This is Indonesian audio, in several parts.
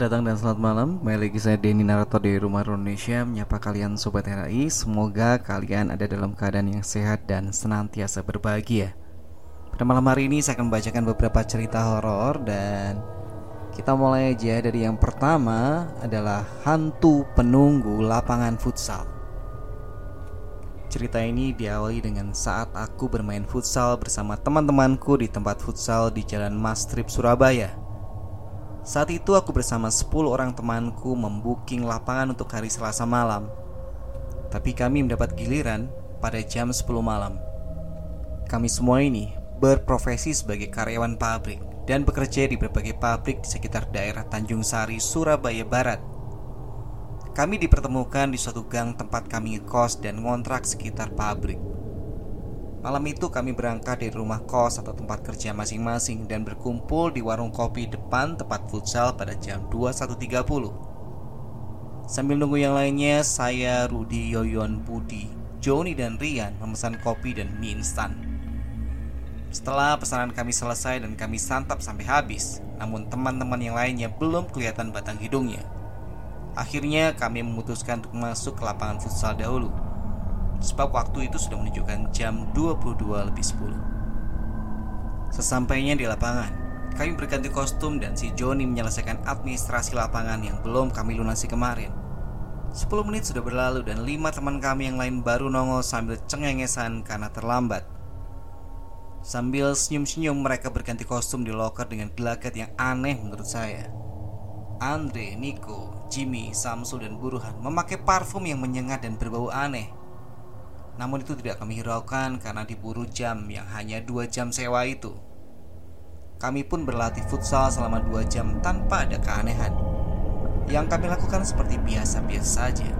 Selamat datang dan selamat malam. Kembali lagi saya Denny Narator dari Rumah Indonesia Menyapa kalian Sobat RAI Semoga kalian ada dalam keadaan yang sehat dan senantiasa berbahagia. Pada malam hari ini saya akan membacakan beberapa cerita horor Dan kita mulai aja. Dari yang pertama adalah Hantu Penunggu Lapangan Futsal. Cerita ini diawali dengan saat aku bermain futsal bersama teman-temanku di tempat futsal di Jalan Mastrip, Surabaya saat itu aku bersama 10 orang temanku membuking lapangan untuk hari Selasa malam. Tapi kami mendapat giliran pada jam 10 malam. Kami semua ini berprofesi sebagai karyawan pabrik dan bekerja di berbagai pabrik di sekitar daerah Tanjung Sari, Surabaya Barat. Kami dipertemukan di suatu gang tempat kami ngekos dan ngontrak sekitar pabrik. Malam itu kami berangkat dari rumah kos atau tempat kerja masing-masing dan berkumpul di warung kopi depan tempat futsal pada jam 21.30. Sambil nunggu yang lainnya, saya, Rudi, Yoyon, Budi, Joni, dan Rian memesan kopi dan mie instan. Setelah pesanan kami selesai dan kami santap sampai habis, namun teman-teman yang lainnya belum kelihatan batang hidungnya. Akhirnya kami memutuskan untuk masuk ke lapangan futsal dahulu sebab waktu itu sudah menunjukkan jam 22 lebih 10. Sesampainya di lapangan, kami berganti kostum dan si Joni menyelesaikan administrasi lapangan yang belum kami lunasi kemarin. 10 menit sudah berlalu dan lima teman kami yang lain baru nongol sambil cengengesan karena terlambat. Sambil senyum-senyum mereka berganti kostum di loker dengan gelagat yang aneh menurut saya. Andre, Nico, Jimmy, Samsul, dan Buruhan memakai parfum yang menyengat dan berbau aneh. Namun itu tidak kami hiraukan karena diburu jam yang hanya dua jam sewa itu. Kami pun berlatih futsal selama dua jam tanpa ada keanehan. Yang kami lakukan seperti biasa-biasa saja.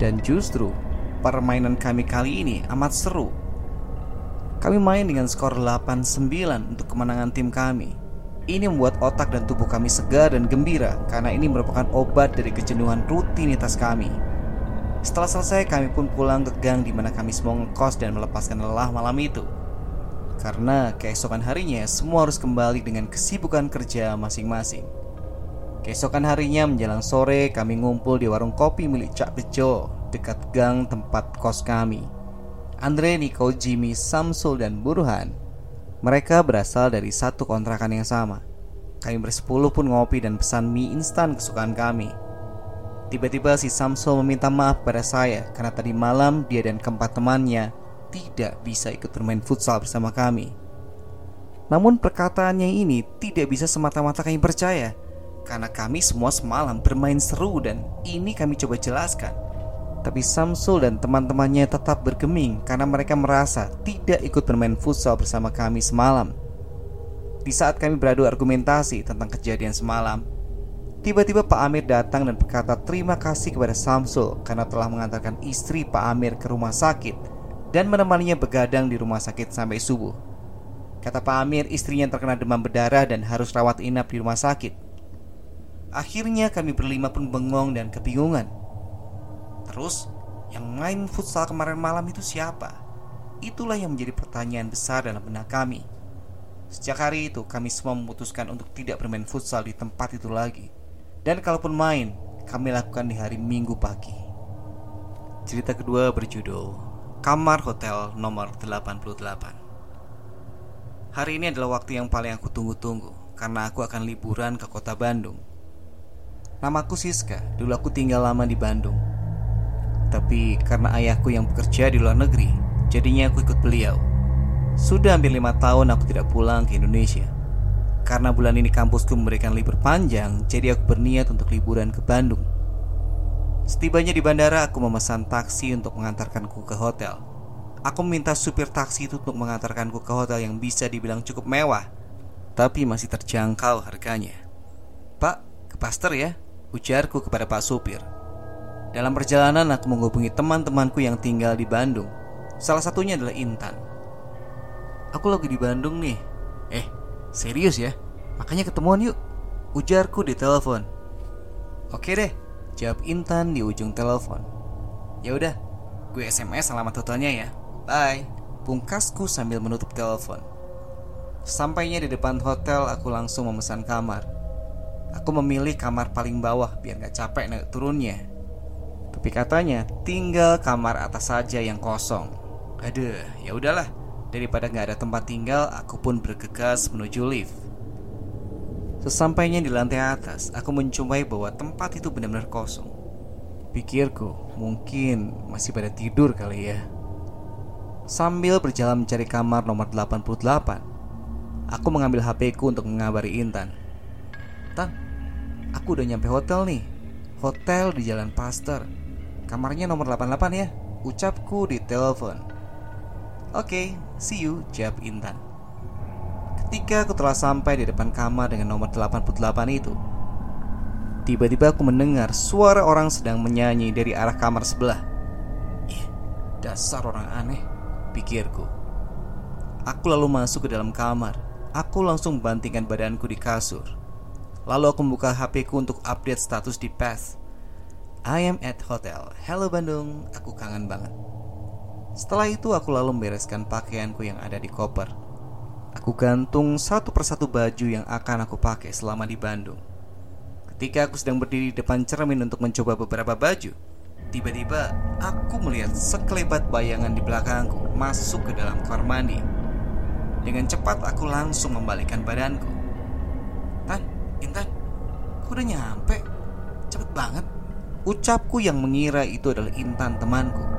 Dan justru permainan kami kali ini amat seru. Kami main dengan skor 8-9 untuk kemenangan tim kami. Ini membuat otak dan tubuh kami segar dan gembira karena ini merupakan obat dari kejenuhan rutinitas kami. Setelah selesai kami pun pulang ke gang di mana kami semua ngekos dan melepaskan lelah malam itu. Karena keesokan harinya semua harus kembali dengan kesibukan kerja masing-masing. Keesokan harinya menjelang sore kami ngumpul di warung kopi milik Cak Bejo dekat gang tempat kos kami. Andre, Niko, Jimmy, Samsul, dan Burhan Mereka berasal dari satu kontrakan yang sama Kami bersepuluh pun ngopi dan pesan mie instan kesukaan kami Tiba-tiba si Samsul meminta maaf pada saya karena tadi malam dia dan keempat temannya tidak bisa ikut bermain futsal bersama kami. Namun perkataannya ini tidak bisa semata-mata kami percaya karena kami semua semalam bermain seru dan ini kami coba jelaskan. Tapi Samsul dan teman-temannya tetap bergeming karena mereka merasa tidak ikut bermain futsal bersama kami semalam. Di saat kami beradu argumentasi tentang kejadian semalam, Tiba-tiba Pak Amir datang dan berkata terima kasih kepada Samsul karena telah mengantarkan istri Pak Amir ke rumah sakit dan menemaninya begadang di rumah sakit sampai subuh. Kata Pak Amir, istrinya terkena demam berdarah dan harus rawat inap di rumah sakit. Akhirnya kami berlima pun bengong dan kebingungan. Terus, yang main futsal kemarin malam itu siapa? Itulah yang menjadi pertanyaan besar dalam benak kami. Sejak hari itu, kami semua memutuskan untuk tidak bermain futsal di tempat itu lagi. Dan kalaupun main, kami lakukan di hari Minggu pagi. Cerita kedua berjudul Kamar Hotel nomor 88. Hari ini adalah waktu yang paling aku tunggu-tunggu karena aku akan liburan ke kota Bandung. Namaku Siska, dulu aku tinggal lama di Bandung. Tapi karena ayahku yang bekerja di luar negeri, jadinya aku ikut beliau. Sudah hampir lima tahun aku tidak pulang ke Indonesia. Karena bulan ini kampusku memberikan libur panjang, jadi aku berniat untuk liburan ke Bandung. Setibanya di bandara, aku memesan taksi untuk mengantarkanku ke hotel. Aku meminta supir taksi itu untuk mengantarkanku ke hotel yang bisa dibilang cukup mewah, tapi masih terjangkau harganya. Pak, ke Pasteur ya, ujarku kepada Pak Supir. Dalam perjalanan aku menghubungi teman-temanku yang tinggal di Bandung. Salah satunya adalah Intan. Aku lagi di Bandung nih. Eh, Serius ya? Makanya ketemuan yuk. Ujarku di telepon. Oke deh, jawab Intan di ujung telepon. Ya udah, gue SMS alamat hotelnya ya. Bye. Pungkasku sambil menutup telepon. Sampainya di depan hotel, aku langsung memesan kamar. Aku memilih kamar paling bawah biar gak capek naik turunnya. Tapi katanya tinggal kamar atas saja yang kosong. Aduh, ya udahlah. Daripada gak ada tempat tinggal, aku pun bergegas menuju lift. Sesampainya di lantai atas, aku menjumpai bahwa tempat itu benar-benar kosong. Pikirku, mungkin masih pada tidur kali ya. Sambil berjalan mencari kamar nomor 88, aku mengambil HP ku untuk mengabari Intan. Tan, aku udah nyampe hotel nih. Hotel di Jalan Pasteur. Kamarnya nomor 88 ya. Ucapku di telepon. Oke, okay, see you, jawab Intan. Ketika aku telah sampai di depan kamar dengan nomor 88 itu, tiba-tiba aku mendengar suara orang sedang menyanyi dari arah kamar sebelah. Ih, dasar orang aneh, pikirku. Aku lalu masuk ke dalam kamar. Aku langsung bantingkan badanku di kasur. Lalu aku membuka HP ku untuk update status di Path. I am at hotel. Hello Bandung, aku kangen banget. Setelah itu aku lalu membereskan pakaianku yang ada di koper. Aku gantung satu persatu baju yang akan aku pakai selama di Bandung. Ketika aku sedang berdiri di depan cermin untuk mencoba beberapa baju, tiba-tiba aku melihat sekelebat bayangan di belakangku masuk ke dalam kamar mandi. Dengan cepat aku langsung membalikkan badanku. Tan, Intan, aku udah nyampe. Cepet banget. Ucapku yang mengira itu adalah Intan temanku.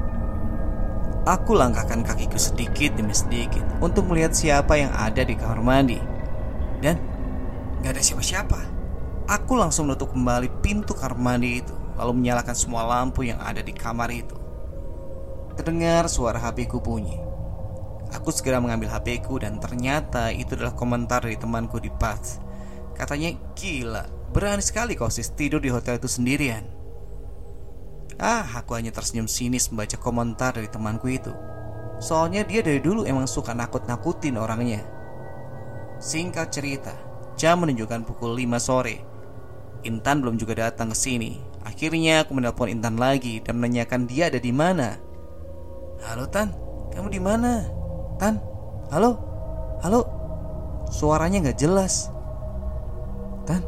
Aku langkahkan kakiku sedikit demi sedikit untuk melihat siapa yang ada di kamar mandi. Dan gak ada siapa-siapa. Aku langsung menutup kembali pintu kamar mandi itu, lalu menyalakan semua lampu yang ada di kamar itu. Terdengar suara HP ku bunyi. Aku segera mengambil HP ku dan ternyata itu adalah komentar dari temanku di Path. Katanya, gila, berani sekali kau sis tidur di hotel itu sendirian. Ah, aku hanya tersenyum sinis membaca komentar dari temanku itu. Soalnya dia dari dulu emang suka nakut-nakutin orangnya. Singkat cerita, jam menunjukkan pukul 5 sore. Intan belum juga datang ke sini. Akhirnya aku menelpon Intan lagi dan menanyakan dia ada di mana. Halo Tan, kamu di mana? Tan, halo, halo. Suaranya nggak jelas. Tan,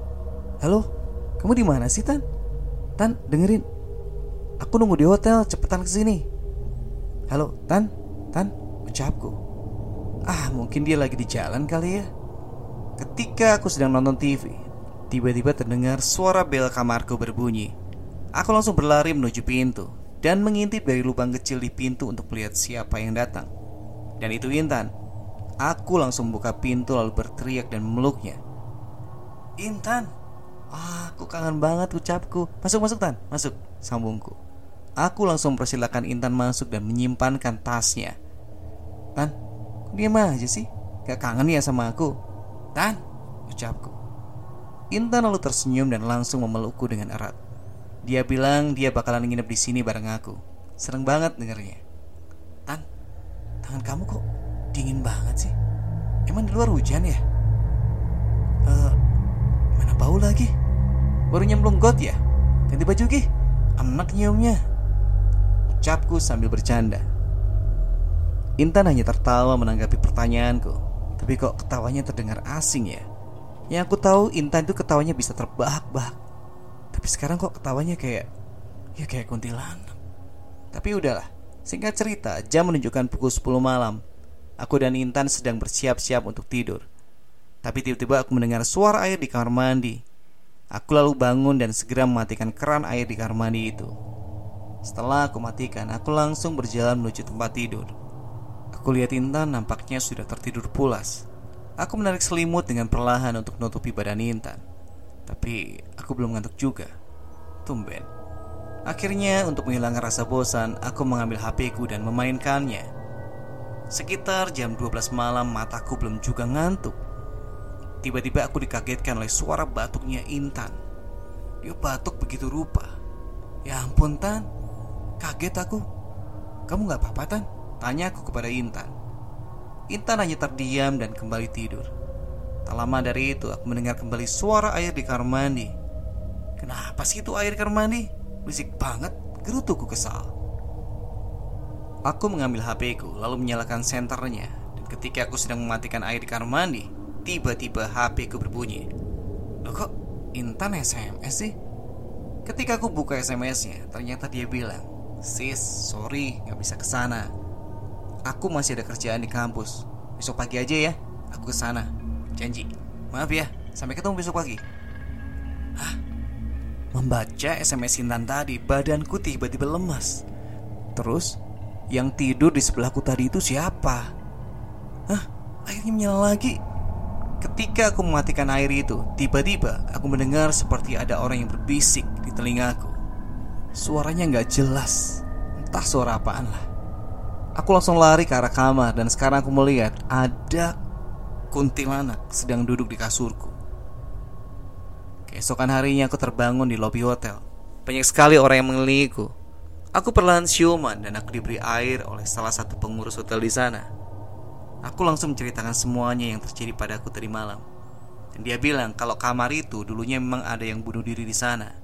halo, kamu di mana sih Tan? Tan, dengerin, Aku nunggu di hotel, cepetan ke sini. Halo, Tan? Tan? Ucapku. Ah, mungkin dia lagi di jalan kali ya. Ketika aku sedang nonton TV Tiba-tiba terdengar suara bel kamarku berbunyi. Aku langsung berlari menuju pintu Dan mengintip dari lubang kecil di pintu untuk melihat siapa yang datang. Dan itu Intan. Aku langsung buka pintu lalu berteriak dan memeluknya. Intan Ah, aku kangen banget ucapku. Masuk, masuk Tan, masuk Sambungku Aku langsung persilakan Intan masuk dan menyimpankan tasnya. Tan, diam aja sih? Gak kangen ya sama aku? Tan, ucapku. Intan lalu tersenyum dan langsung memelukku dengan erat. Dia bilang dia bakalan nginep di sini bareng aku. Seneng banget dengernya. Tan, tangan kamu kok dingin banget sih? Emang di luar hujan ya? Uh, mana bau lagi? Baru nyemplung got ya? Ganti baju gih. Enak nyiumnya. Ucapku sambil bercanda. Intan hanya tertawa menanggapi pertanyaanku. Tapi kok ketawanya terdengar asing ya? Yang aku tahu Intan itu ketawanya bisa terbahak-bahak. Tapi sekarang kok ketawanya kayak ya kayak kuntilanak. Tapi udahlah, singkat cerita, jam menunjukkan pukul 10 malam. Aku dan Intan sedang bersiap-siap untuk tidur. Tapi tiba-tiba aku mendengar suara air di kamar mandi. Aku lalu bangun dan segera mematikan keran air di kamar mandi itu. Setelah aku matikan, aku langsung berjalan menuju tempat tidur. Aku lihat Intan nampaknya sudah tertidur pulas. Aku menarik selimut dengan perlahan untuk menutupi badan Intan. Tapi aku belum ngantuk juga. Tumben. Akhirnya untuk menghilangkan rasa bosan, aku mengambil HP-ku dan memainkannya. Sekitar jam 12 malam mataku belum juga ngantuk. Tiba-tiba aku dikagetkan oleh suara batuknya Intan. Dia batuk begitu rupa. Ya ampun Tan, Kaget aku. Kamu gak apa-apa Tan? Tanya aku kepada Intan. Intan hanya terdiam dan kembali tidur. Tak lama dari itu aku mendengar kembali suara air di kamar mandi. Kenapa sih itu air kamar mandi? Berisik banget, gerutuku kesal. Aku mengambil HP-ku lalu menyalakan senternya dan ketika aku sedang mematikan air di kamar mandi, tiba-tiba HP-ku berbunyi. Loh kok Intan SMS sih? Ketika aku buka SMS-nya, ternyata dia bilang, Sis, sorry, gak bisa ke sana. Aku masih ada kerjaan di kampus. Besok pagi aja ya, aku ke sana. Janji. Maaf ya, sampai ketemu besok pagi. Hah? Membaca SMS Intan tadi, badanku tiba-tiba lemas. Terus, yang tidur di sebelahku tadi itu siapa? Hah? Akhirnya menyala lagi. Ketika aku mematikan air itu, tiba-tiba aku mendengar seperti ada orang yang berbisik di telingaku. Suaranya nggak jelas Entah suara apaan lah Aku langsung lari ke arah kamar Dan sekarang aku melihat Ada kuntilanak sedang duduk di kasurku Keesokan harinya aku terbangun di lobi hotel Banyak sekali orang yang mengelilingiku Aku perlahan siuman dan aku diberi air oleh salah satu pengurus hotel di sana. Aku langsung menceritakan semuanya yang terjadi padaku tadi malam. Dan dia bilang kalau kamar itu dulunya memang ada yang bunuh diri di sana.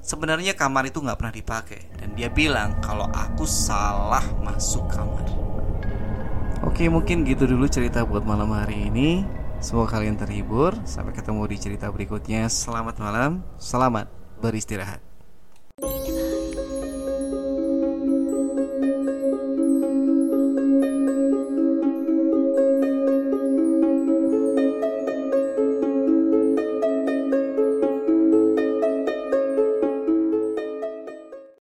Sebenarnya kamar itu nggak pernah dipakai dan dia bilang kalau aku salah masuk kamar. Oke mungkin gitu dulu cerita buat malam hari ini. Semoga kalian terhibur. Sampai ketemu di cerita berikutnya. Selamat malam, selamat beristirahat.